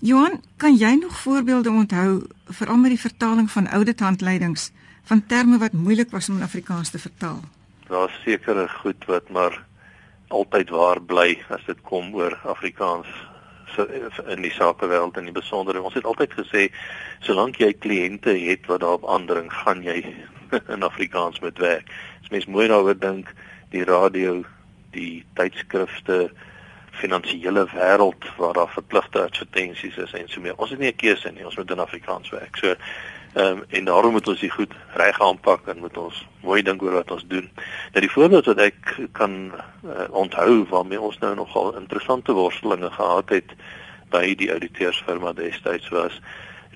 Johan, kan jy nog voorbeelde onthou veral met die vertaling van oudithandleidings van terme wat moeilik was om in Afrikaans te vertaal? Daar's sekere goed wat maar altyd waar bly as dit kom oor Afrikaans in die sakewêreld en in besonder ons het altyd gesê solank jy kliënte het wat daarop aandring gaan jy in Afrikaans moet werk. As mens mooi daaroor dink, die radio, die tydskrifte, finansiële wêreld waar daar verpligte advertensies is en so meer. Ons het nie 'n keuse nie, ons moet in Afrikaans werk. So ehm um, en daarom moet ons dit goed reg aanpak en moet ons mooi dink oor wat ons doen. Nou die voorbeeld wat ek kan uh, onthou waarmee ons nou nogal interessante worstelinge gehad het by die auditeursfirma destyds was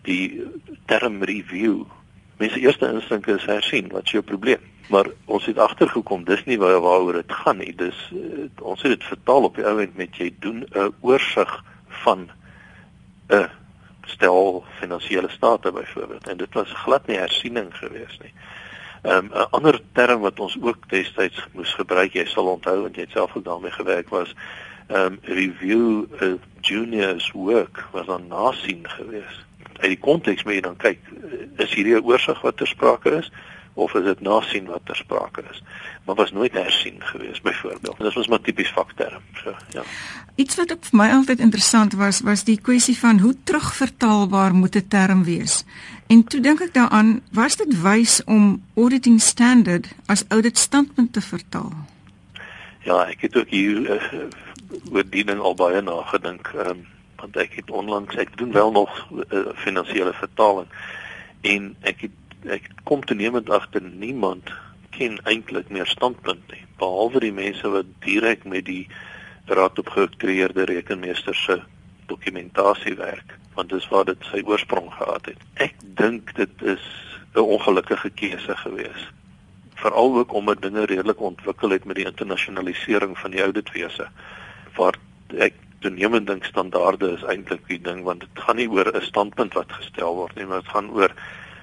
die term review. Mense eerste instink is hersien, wat is jou probleem? Maar ons het agtergekom dis nie waar waaroor dit gaan nie. Dis uh, ons het dit vertaal op die ou end met jy doen 'n oorsig van 'n stel finansiële state byvoorbeeld en dit was glad nie hersiening gewees nie. Ehm, 'n um, ander term wat ons ook destyds moes gebruik, jy sal onthou want jy het self ook daarmee gewerk was um, review a junior's work was dan nasien geweest. Uit die konteks moet jy dan kyk, is hierdie 'n oorsig wat ter sprake is? Of is dit nasien wat ter sprake is. Maar was nooit hersien gewees byvoorbeeld. Dit was maar tipies fakterm so ja. Iets wat ook vir my altyd interessant was was die kwessie van hoe terugvertaalbaar moet 'n term wees. En toe dink ek daaraan was dit wys om auditing standard as audit standpunt te vertaal? Ja ek het ook hier uh, oor die ding al baie nagedink um, want ek het onlangs ek doen wel nog uh, finansiële vertaling. En ek het ek kom toenemend agter niemand ken eintlik meer standpunt nie behalwe die mense wat direk met die raad op gekreëerde rekenmeester se dokumentasie werk want dis waar dit sy oorsprong gehad het. Ek dink dit is 'n ongelukkige keuse gewees veral ook omdat dinge redelik ontwikkel het met die internasionalisering van die ouditwese waar ek toenemend dink standaarde is eintlik die ding want dit gaan nie oor 'n standpunt wat gestel word nie maar dit gaan oor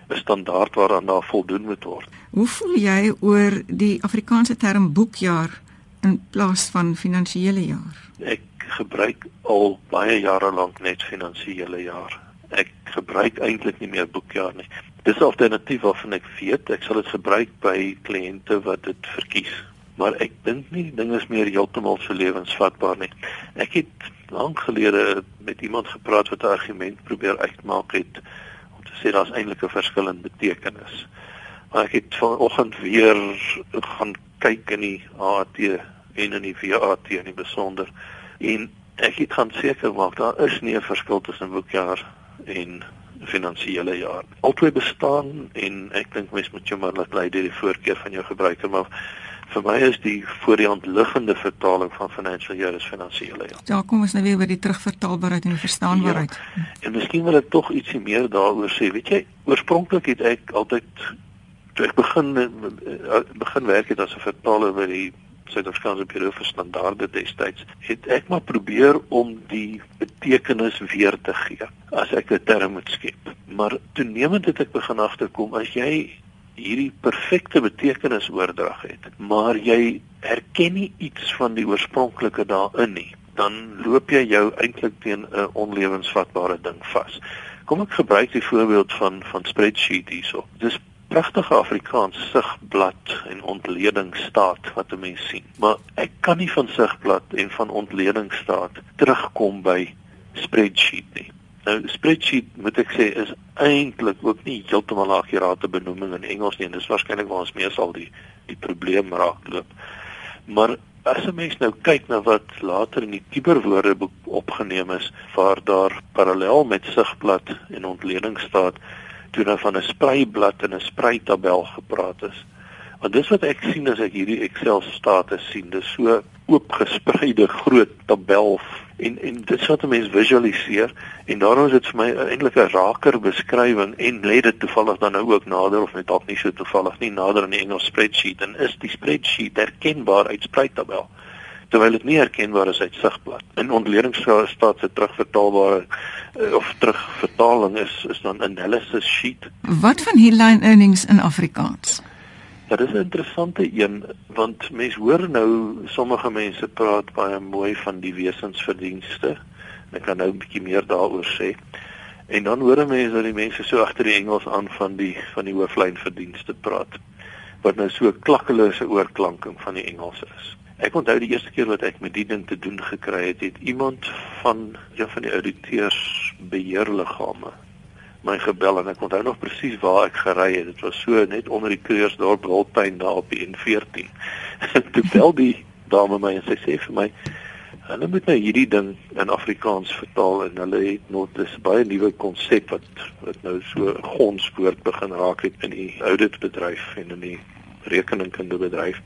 'n standaard waaraan daar voldoen moet word. Hoe voel jy oor die Afrikaanse term boekjaar in plaas van finansiële jaar? Ek gebruik al baie jare lank net finansiële jaar. Ek gebruik eintlik nie meer boekjaar nie. Dis 'n alternatief waarvan ek weet ek sal dit gebruik by kliënte wat dit verkies. Maar ek dink nie ding is meer heeltemal so lewensvatbaar nie. Ek het lank gelede met iemand gepraat wat 'n argument probeer uitmaak het sê daar's eintlik 'n verskil in betekenis. Maar ek het vanoggend weer gaan kyk in die AT en in die VAT in besonder en ek het gaan seker maak daar is nie 'n verskil tussen boekjaar en finansiële jaar. Albei bestaan en ek dink mens moet jou maar laat lei deur die voorkeur van jou gebruiker maar vir my is die voor die hand liggende vertaling van financial year is finansiële jaar. Ja, kom ons nou weer by die terugvertaalbaarheid en die verstaanbaarheid. Ja, en miskien wil ek tog ietsie meer daaroor sê. Weet jy, oorspronklik het ek altyd toe ek begin eh, begin werk het as 'n vertaler by die Suid-Afrikaanse Bureau vir Standaarde destyds, het ek maar probeer om die betekenis weer te gee as ek 'n term moet skep. Maar toenemend het ek begin agterkom as jy hierdie perfekte betekenisoordrag het, maar jy erken nie iets van die oorspronklike daarin nie, dan loop jy jou eintlik teen 'n onlewensvatbare ding vas. Kom ek gebruik die voorbeeld van van spreadsheet hierso. Dis pragtige Afrikaans sigblad en ontledingsstaat wat 'n mens sien. Maar ek kan nie van sigblad en van ontledingsstaat terugkom by spreadsheet nie. Nou spreadsheet moet ek sê is eintlik ook nie heeltemal 'n akkurate benoeming in Engels nie en dis waarskynlik waar ons meesal die die probleem raakloop. Maar as 'n mens nou kyk na wat later in die Tiberwoordeboek opgeneem is waar daar parallel met sigblad en ontleding staat toe dan van 'n spreiblad en 'n spreitabel gepraat is. Want dis wat ek sien as ek hierdie Excel state sien, dis so oopgespreide groot tabel en en dit wat 'n mens visualiseer. En daarom is dit vir my eintlik 'n raker beskrywing en lê dit toevallig dan nou ook nader of net dalk nie so toevallig nie nader aan die Engels spreadsheet. En is die spreadsheet herkenbaar uit spreitabel terwyl dit nie herkenbaar is uit sigblad. In ontledingstaat se terugvertaalbare eh, of terugvertaling is is dan analysis sheet. Wat van headline earnings in Afrikaans Ja, dit is 'n interessante een want mense hoor nou sommige mense praat baie mooi van die wesensverdienste Ek kan nou 'n bietjie meer daaroor sê. En dan hoor mense dat die mense so agter die Engels aan van die van die hooflyn verdienste praat wat nou so klakkelose oorklanking van die Engels is. Ek onthou die eerste keer wat ek met die ding te doen gekry het, het iemand van een van die auditeurs beheerliggame my gebel en ek onthou nog presies waar ek gery het. Dit was so net onder die Krugersdorp Wildtuin daar op die N14. Toe bel die dame my en sy sê vir my hulle moet nou hierdie ding in Afrikaans vertaal en hulle het nog dis baie nuwe konsep wat wat nou so gonswoord begin raak het in die auditbedryf en in die rekeningkundebedryf.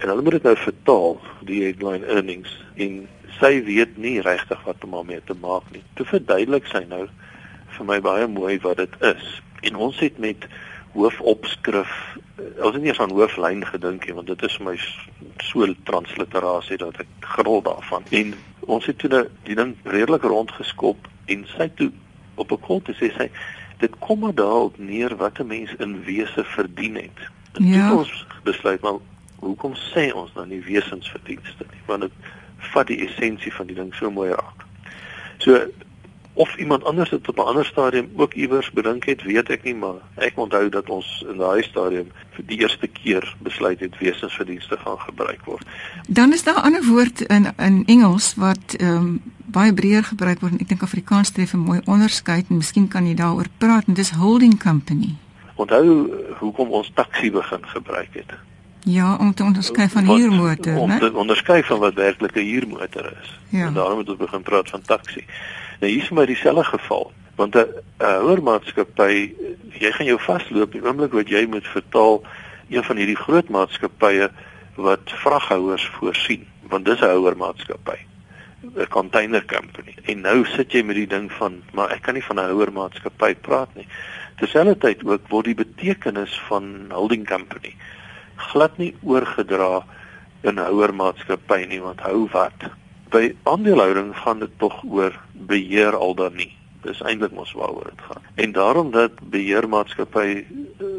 En hulle moet dit nou vertaal die headline earnings en sy weet nie regtig wat om daarmee te maak nie. Toe verduidelik sy nou vir my baie mooi wat dit is. En ons het met hoofopskrif eh, ons het nie eens aan hooflyn gedink nie want dit is vir my so transliterasie dat ek grol daarvan. En ons het toe die ding redelik rondgeskop en sy toe op 'n kol te sê sy dit kom maar daarop neer wat 'n mens in wese verdien het. En ja. ons besluit maar hoekom sê ons dan nie wesensverdienste nie want dit vat die essensie van die ding so mooi raak. So of iemand anders dit op 'n ander stadium ook iewers bedink het, weet ek nie, maar ek onthou dat ons in daai stadium vir die eerste keer besluit het wesensverdienste gaan gebruik word. Dan is daar 'n ander woord in in Engels wat ehm um, baie breër gebruik word en ek dink Afrikaans tref 'n mooi onderskeid en miskien kan jy daaroor praat en dis holding company. Onthou hoekom ons taxi begin gebruik het. Ja, om te onderskei van huurmotor, né? Om te onderskei van wat werklik 'n huurmotor is. Ja. En daarom het ons begin praat van taxi. Nou hier is maar dieselfde geval, want 'n houermaatskappy, jy gaan jou vasloop die oomblik wat jy moet vertaal een van hierdie groot maatskappye wat vraghouers voorsien, want dis 'n houermaatskappy. 'n container company. En nou sit jy met die ding van, maar ek kan nie van 'n houermaatskappy praat nie. Terselfdertyd ook word die betekenis van holding company glad nie oorgedra in houermaatskappy nie, want hou wat? by aandelehouding gaan dit tog oor beheer al dan nie. Dis eintlik mos waaroor dit gaan. En daarom dat beheermaatskappy eh,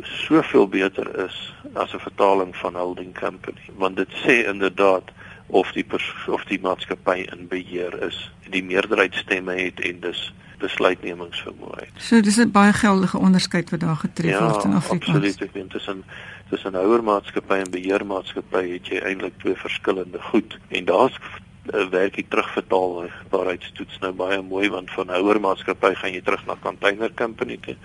soveel beter is as 'n vertaling van holding company, want dit sê inderdaad of die of die maatskappy in beheer is, die meerderheidsstemme het en dus besluitnemingsvermoë het. So dis 'n baie geldige onderskeid wat daar getref ja, word in Afrika. Ja, absoluut. Ek dink tussen tussen houermaatskappy en beheermaatskappy het jy eintlik twee verskillende goed. En daar's 'n uh, werkie terugvertaal waarheidstoets nou baie mooi want van houermaatskappy gaan jy terug na container company toe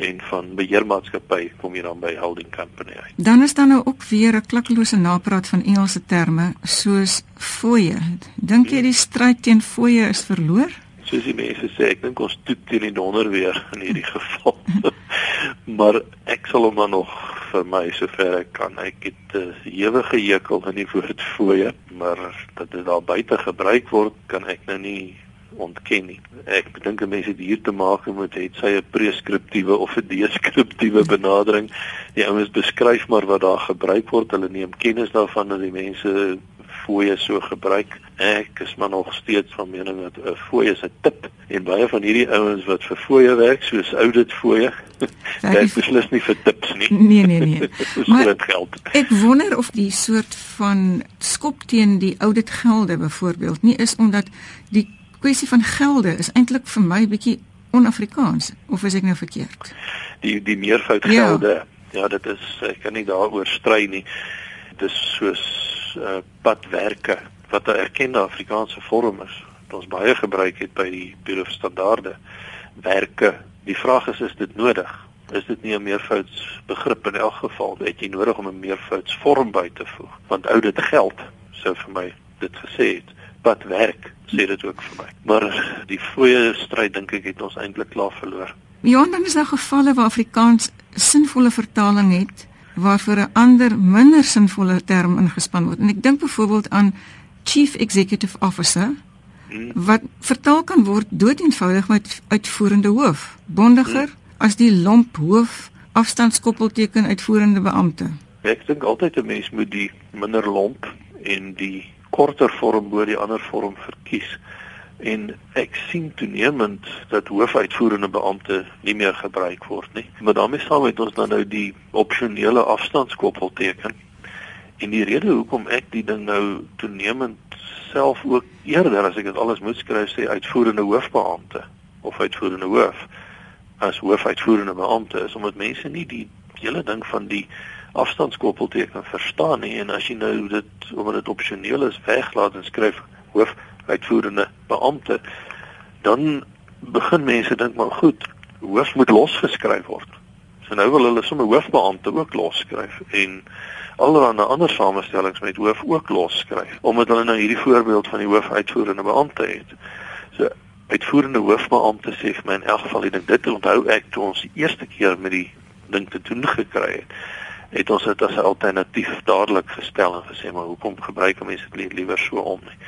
en van beheermaatskappy kom jy dan by holding company uit. Dan is daar nou ook weer 'n klikkelose napraat van Engelse terme soos fooie. Dink jy die stryd teen fooie is verloor? Soos die mense sê, ek dink ons toet teen die donder weer in hierdie geval. maar ek sal hom dan nog vir my sover ek kan. Ek het 'n uh, eh, ewige hekel aan die woord fooie, maar dat dit daar buite gebruik word, kan ek nou nie ontken nie. Ek dink mense het hier te maak met het sy 'n preskriptiewe of 'n deskriptiewe benadering. Die ouens beskryf maar wat daar gebruik word. Hulle neem kennis daarvan dat die mense fooie so gebruik. Ek is maar nog steeds van mening dat 'n fooi is 'n tip en baie van hierdie ouens wat vir fooie werk, soos audit fooie, dit beslis nie vir tips nie. Nee, nee, nee. maar geld. Ek wonder of die soort van skop teen die audit gelde byvoorbeeld nie is omdat die kwessie van gelde is eintlik vir my bietjie on-Afrikaans of is ek nou verkeerd? Die die meervoud gelde. Ja. ja, dit is ek kan nie daaroor stry nie. Dit is soos uh, padwerke wat 'n erkende Afrikaanse vorm is wat ons baie gebruik het by die Bureau van Standaarde werke. Die vraag is is dit nodig? Is dit nie 'n meervouds begrip in elk geval? Het jy nodig om 'n meervouds vorm by te voeg? Want ou dit geld sou vir my dit gesê het. Padwerk sê dit ook vir my. Maar die fooie stryd dink ek het ons eintlik klaar verloor. Ja, dan is daar gevalle waar Afrikaans sinvolle vertaling het waarvoor 'n ander minder sinvolle term ingespan word. En ek dink byvoorbeeld aan Chief Executive Officer hmm. wat vertaal kan word doeteenvoudig met uitvoerende hoof, bondiger hmm. as die lomp hoof afstandskoppelteken uitvoerende beampte. Ek dink altyd 'n mens moet die minder lomp en die korter vorm bo die ander vorm verkies en ek sien toenemend dat hoofuitvoerende beampte nie meer gebruik word nie. Maar daarmee saam het ons dan nou die opsionele afstandskoppelteken. En die rede hoekom ek die ding nou toenemend self ook eerder as ek dit alles moet skryf sê uitvoerende hoofbeampte of uitvoerende hoof as hoofuitvoerende beampte is omdat mense nie die hele ding van die afstandskoppelteken verstaan nie en as jy nou dit omdat dit opsioneel is weglaat en skryf hoofuitvoerende beampte dan begin mense dink maar goed hoof moet losgeskryf word. So nou wil hulle sommer hoofbeampte ook losskryf en allerlei ander samestellings met hoof ook losskryf omdat hulle nou hierdie voorbeeld van die hoofuitvoerende beampte het. So uitvoerende hoofbeampte sê vir my in elk geval ek dit onthou ek toe ons die eerste keer met die ding te doen gekry het het ons dit as 'n alternatief dadelik gestel en gesê maar hoekom gebruik mense dit liewer so om nie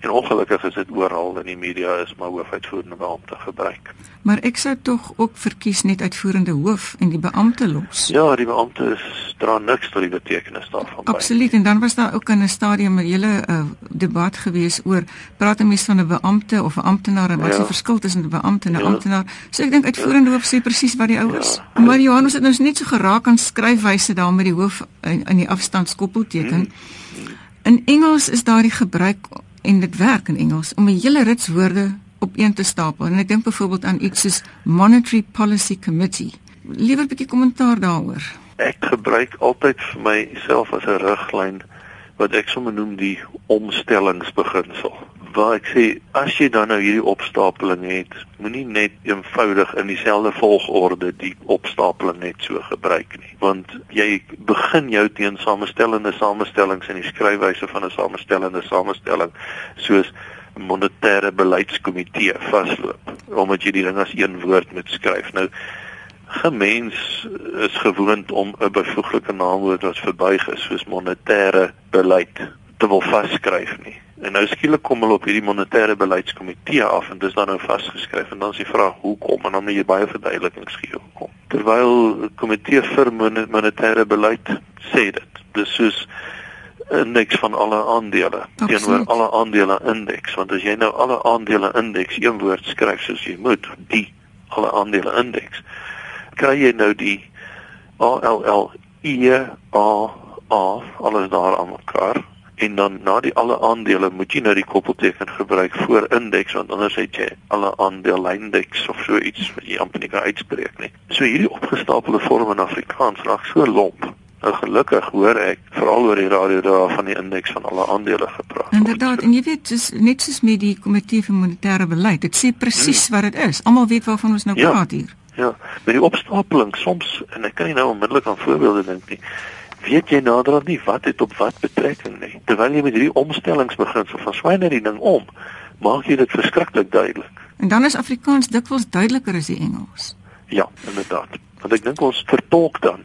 En ongelukkig is dit oral in die media is maar hoofuitvoerende beampte gebruik. Maar ek sou tog ook verkies net uitvoerende hoof en die beampte los. Ja, die beampte dra niks tot die betekenis daarvan by. Absoluut en dan was daar ook in 'n stadium 'n hele uh, debat gewees oor praat 'n mens van 'n beampte of 'n amptenaar en wat is ja. die verskil tussen 'n beampte en 'n ja. amptenaar? So ek dink uitvoerende ja. hoof sê presies wat die ou is. Ja. Maar Johannes het nou net so geraak aan skryfwyse daar met die hoof in, in die afstandskoppelteken. Hmm. In Engels is daar die gebruik en dit werk in Engels om 'n hele rits woorde op een te stapel. En ek dink byvoorbeeld aan iets soos Monetary Policy Committee. Liewer 'n bietjie kommentaar daaroor. Ek gebruik altyd vir myself as 'n riglyn wat ek sommer noem die omstellingsbeginsel waar ek sê as jy dan nou hierdie opstapeling het, moenie net eenvoudig in dieselfde volgorde die opstapeling net so gebruik nie, want jy begin jou teensamestellende samestellings in die skryfwyse van 'n samestellende samestelling soos monetêre beleidskomitee vasloop omdat jy die ding as een woord moet skryf. Nou gemens is gewoond om 'n byvoeglike naamwoord wat verbuig is soos monetêre beleid te wil vasskryf nie. En nou skielik kom hulle op hierdie monetêre beleidskomitee af en dis dan nou vasgeskryf en dan is die vraag hoekom en dan moet jy baie verduidelikings gee hoekom. Terwyl komitee vir monetêre beleid sê dit. Dis soos 'n indeks van alle aandele teenoor alle aandele indeks want as jy nou alle aandele indeks een woord skryf soos jy moet, die alle aandele indeks, kry jy nou die ALL E A A alles daar aan mekaar en dan na die alle aandele moet jy nou die koppelteken gebruik voor indeks want anders het jy alle aandeleindeks of so iets wat jy amper nie kan uitspreek nie. So hierdie opgestapelde vorm in Afrikaans raak so lomp. Nou gelukkig hoor ek veral oor die radio daar van die indeks van alle aandele gepraat. Inderdaad, en jy weet dis net soos met die komitee vir monetêre beleid. Dit sê presies hmm. wat dit is. Almal weet waarvan ons nou ja, praat hier. Ja, met die opstapeling soms en ek kan nie nou onmiddellik aan voorbeelde dink nie weet jy naderhand nie wat dit op wat betrekking nie. Terwyl jy met hierdie omstellingsbeginsel van swyne die ding om, maak jy dit verskriklik duidelik. En dan is Afrikaans dikwels duideliker as die Engels. Ja, inderdaad. Want ek dink ons vertolk dan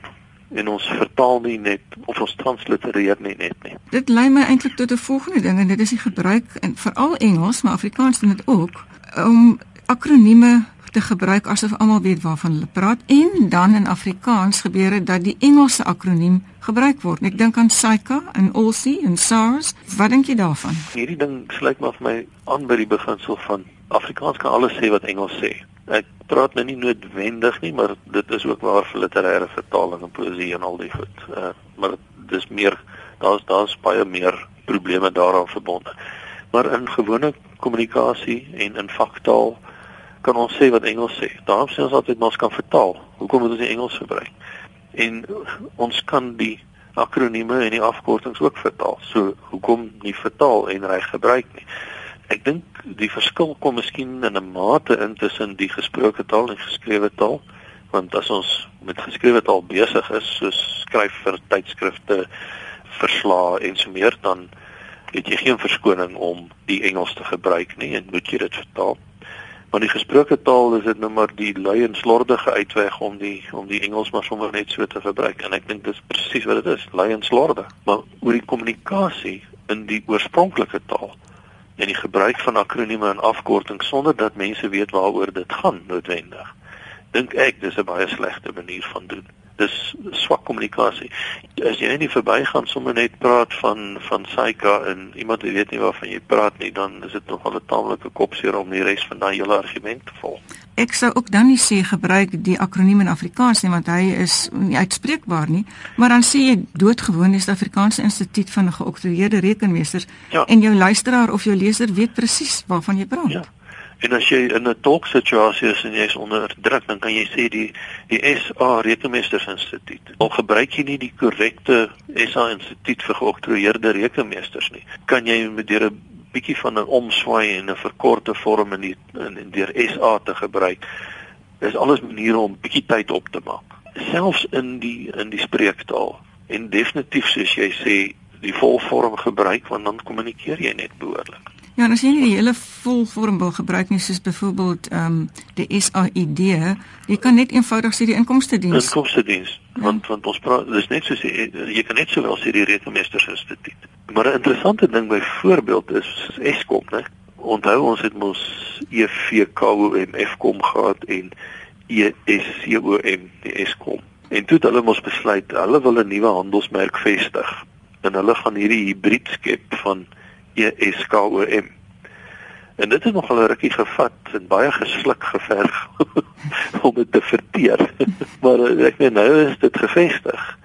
en ons vertaal nie net of ons translitereer nie net nie. Dit lei my eintlik tot 'n volgende ding en dit is die gebruik en veral Engels, maar Afrikaans doen dit ook om akronieme te gebruik asof almal weet waarvan hulle praat en dan in Afrikaans gebeur dit dat die Engelse akroniem gebruik word. Ek dink aan SAICA en ALSI en SARS. Wat dink jy daarvan? Hierdie ding sluit maar vir my aan by die beginsel van Afrikaans kan alles sê wat Engels sê. Ek praat nou nie noodwendig nie, maar dit is ook waar vir literêre vertaling en poesie en al die goed. Uh, maar dis meer daar's daar's baie meer probleme daaraan verbonde. Maar in gewone kommunikasie en in faktaal kan ons sê wat Engels sê. Daarom sê ons altyd ons kan vertaal. Hoekom moet ons die Engels gebruik? En ons kan die akronieme en die afkortings ook vertaal. So hoekom nie vertaal en reg gebruik nie? Ek dink die verskil kom miskien in 'n mate in tussen die gesproke taal en geskrewe taal, want as ons met geskrewe taal besig is, soos skryf vir tydskrifte, verslae en so meer, dan het jy geen verskoning om die Engels te gebruik nie en moet jy dit vertaal. Maar die gesproke taal is dit nou maar die lui en slordige uitweg om die om die Engels maar sommer net so te gebruik en ek dink dis presies wat dit is, lui en slorde. Maar oor die kommunikasie in die oorspronklike taal en die gebruik van akronieme en afkortings sonder dat mense weet waaroor dit gaan noodwendig. Dink ek dis 'n baie slegte manier van doen dis swak kommunikasie. As jy net verbygaan sommer net praat van van Saika en iemand weet nie waarvan jy praat nie, dan is dit nogal 'n taamlike kopseer om die res van daai hele argument te volg. ek sou ook dan nie sê gebruik die akroniem in Afrikaans nie want hy is nie uitspreekbaar nie, maar dan sê jy doodgewoon is die Afrikaanse Instituut van Geoktroeëerde Rekenmeesters Ja. en jou luisteraar of jou leser weet presies waarvan jy praat. Ja. En as jy in 'n tolksituasie is en jy's onder druk, dan kan jy sê die die SA Rekenmeestersinstituut. Al gebruik jy nie die korrekte SA Instituut vir geoktroeëerde rekenmeesters nie, kan jy met deur 'n bietjie van 'n omswaai en 'n verkorte vorm in die in, in deur SA te gebruik. Dis alles maniere om bietjie tyd op te maak. Selfs in die in die spreektaal. En definitief soos jy sê, die volvorm gebruik want dan kommunikeer jy net behoorlik. Ja, as jy nie die hele volvorm wil gebruik nie soos byvoorbeeld ehm um, die SAID, jy kan net eenvoudig sê die inkomste diens. Inkomste diens. Want want ons praat dis net soos jy, jy kan net sowel sê die Rekenmeestersinstituut. Maar 'n interessante ding byvoorbeeld is Eskom, né? Onthou ons het mos EVKOM Fkom gehad en ESCOM, die Eskom. En toe het hulle mos besluit hulle wil 'n nuwe handelsmerk vestig en hulle gaan hierdie hibrid skep van E ESKOM. En dit het nogal 'n rukkie gevat en baie gesluk geverg om dit te verteer. maar ek meen nou is dit gevestig.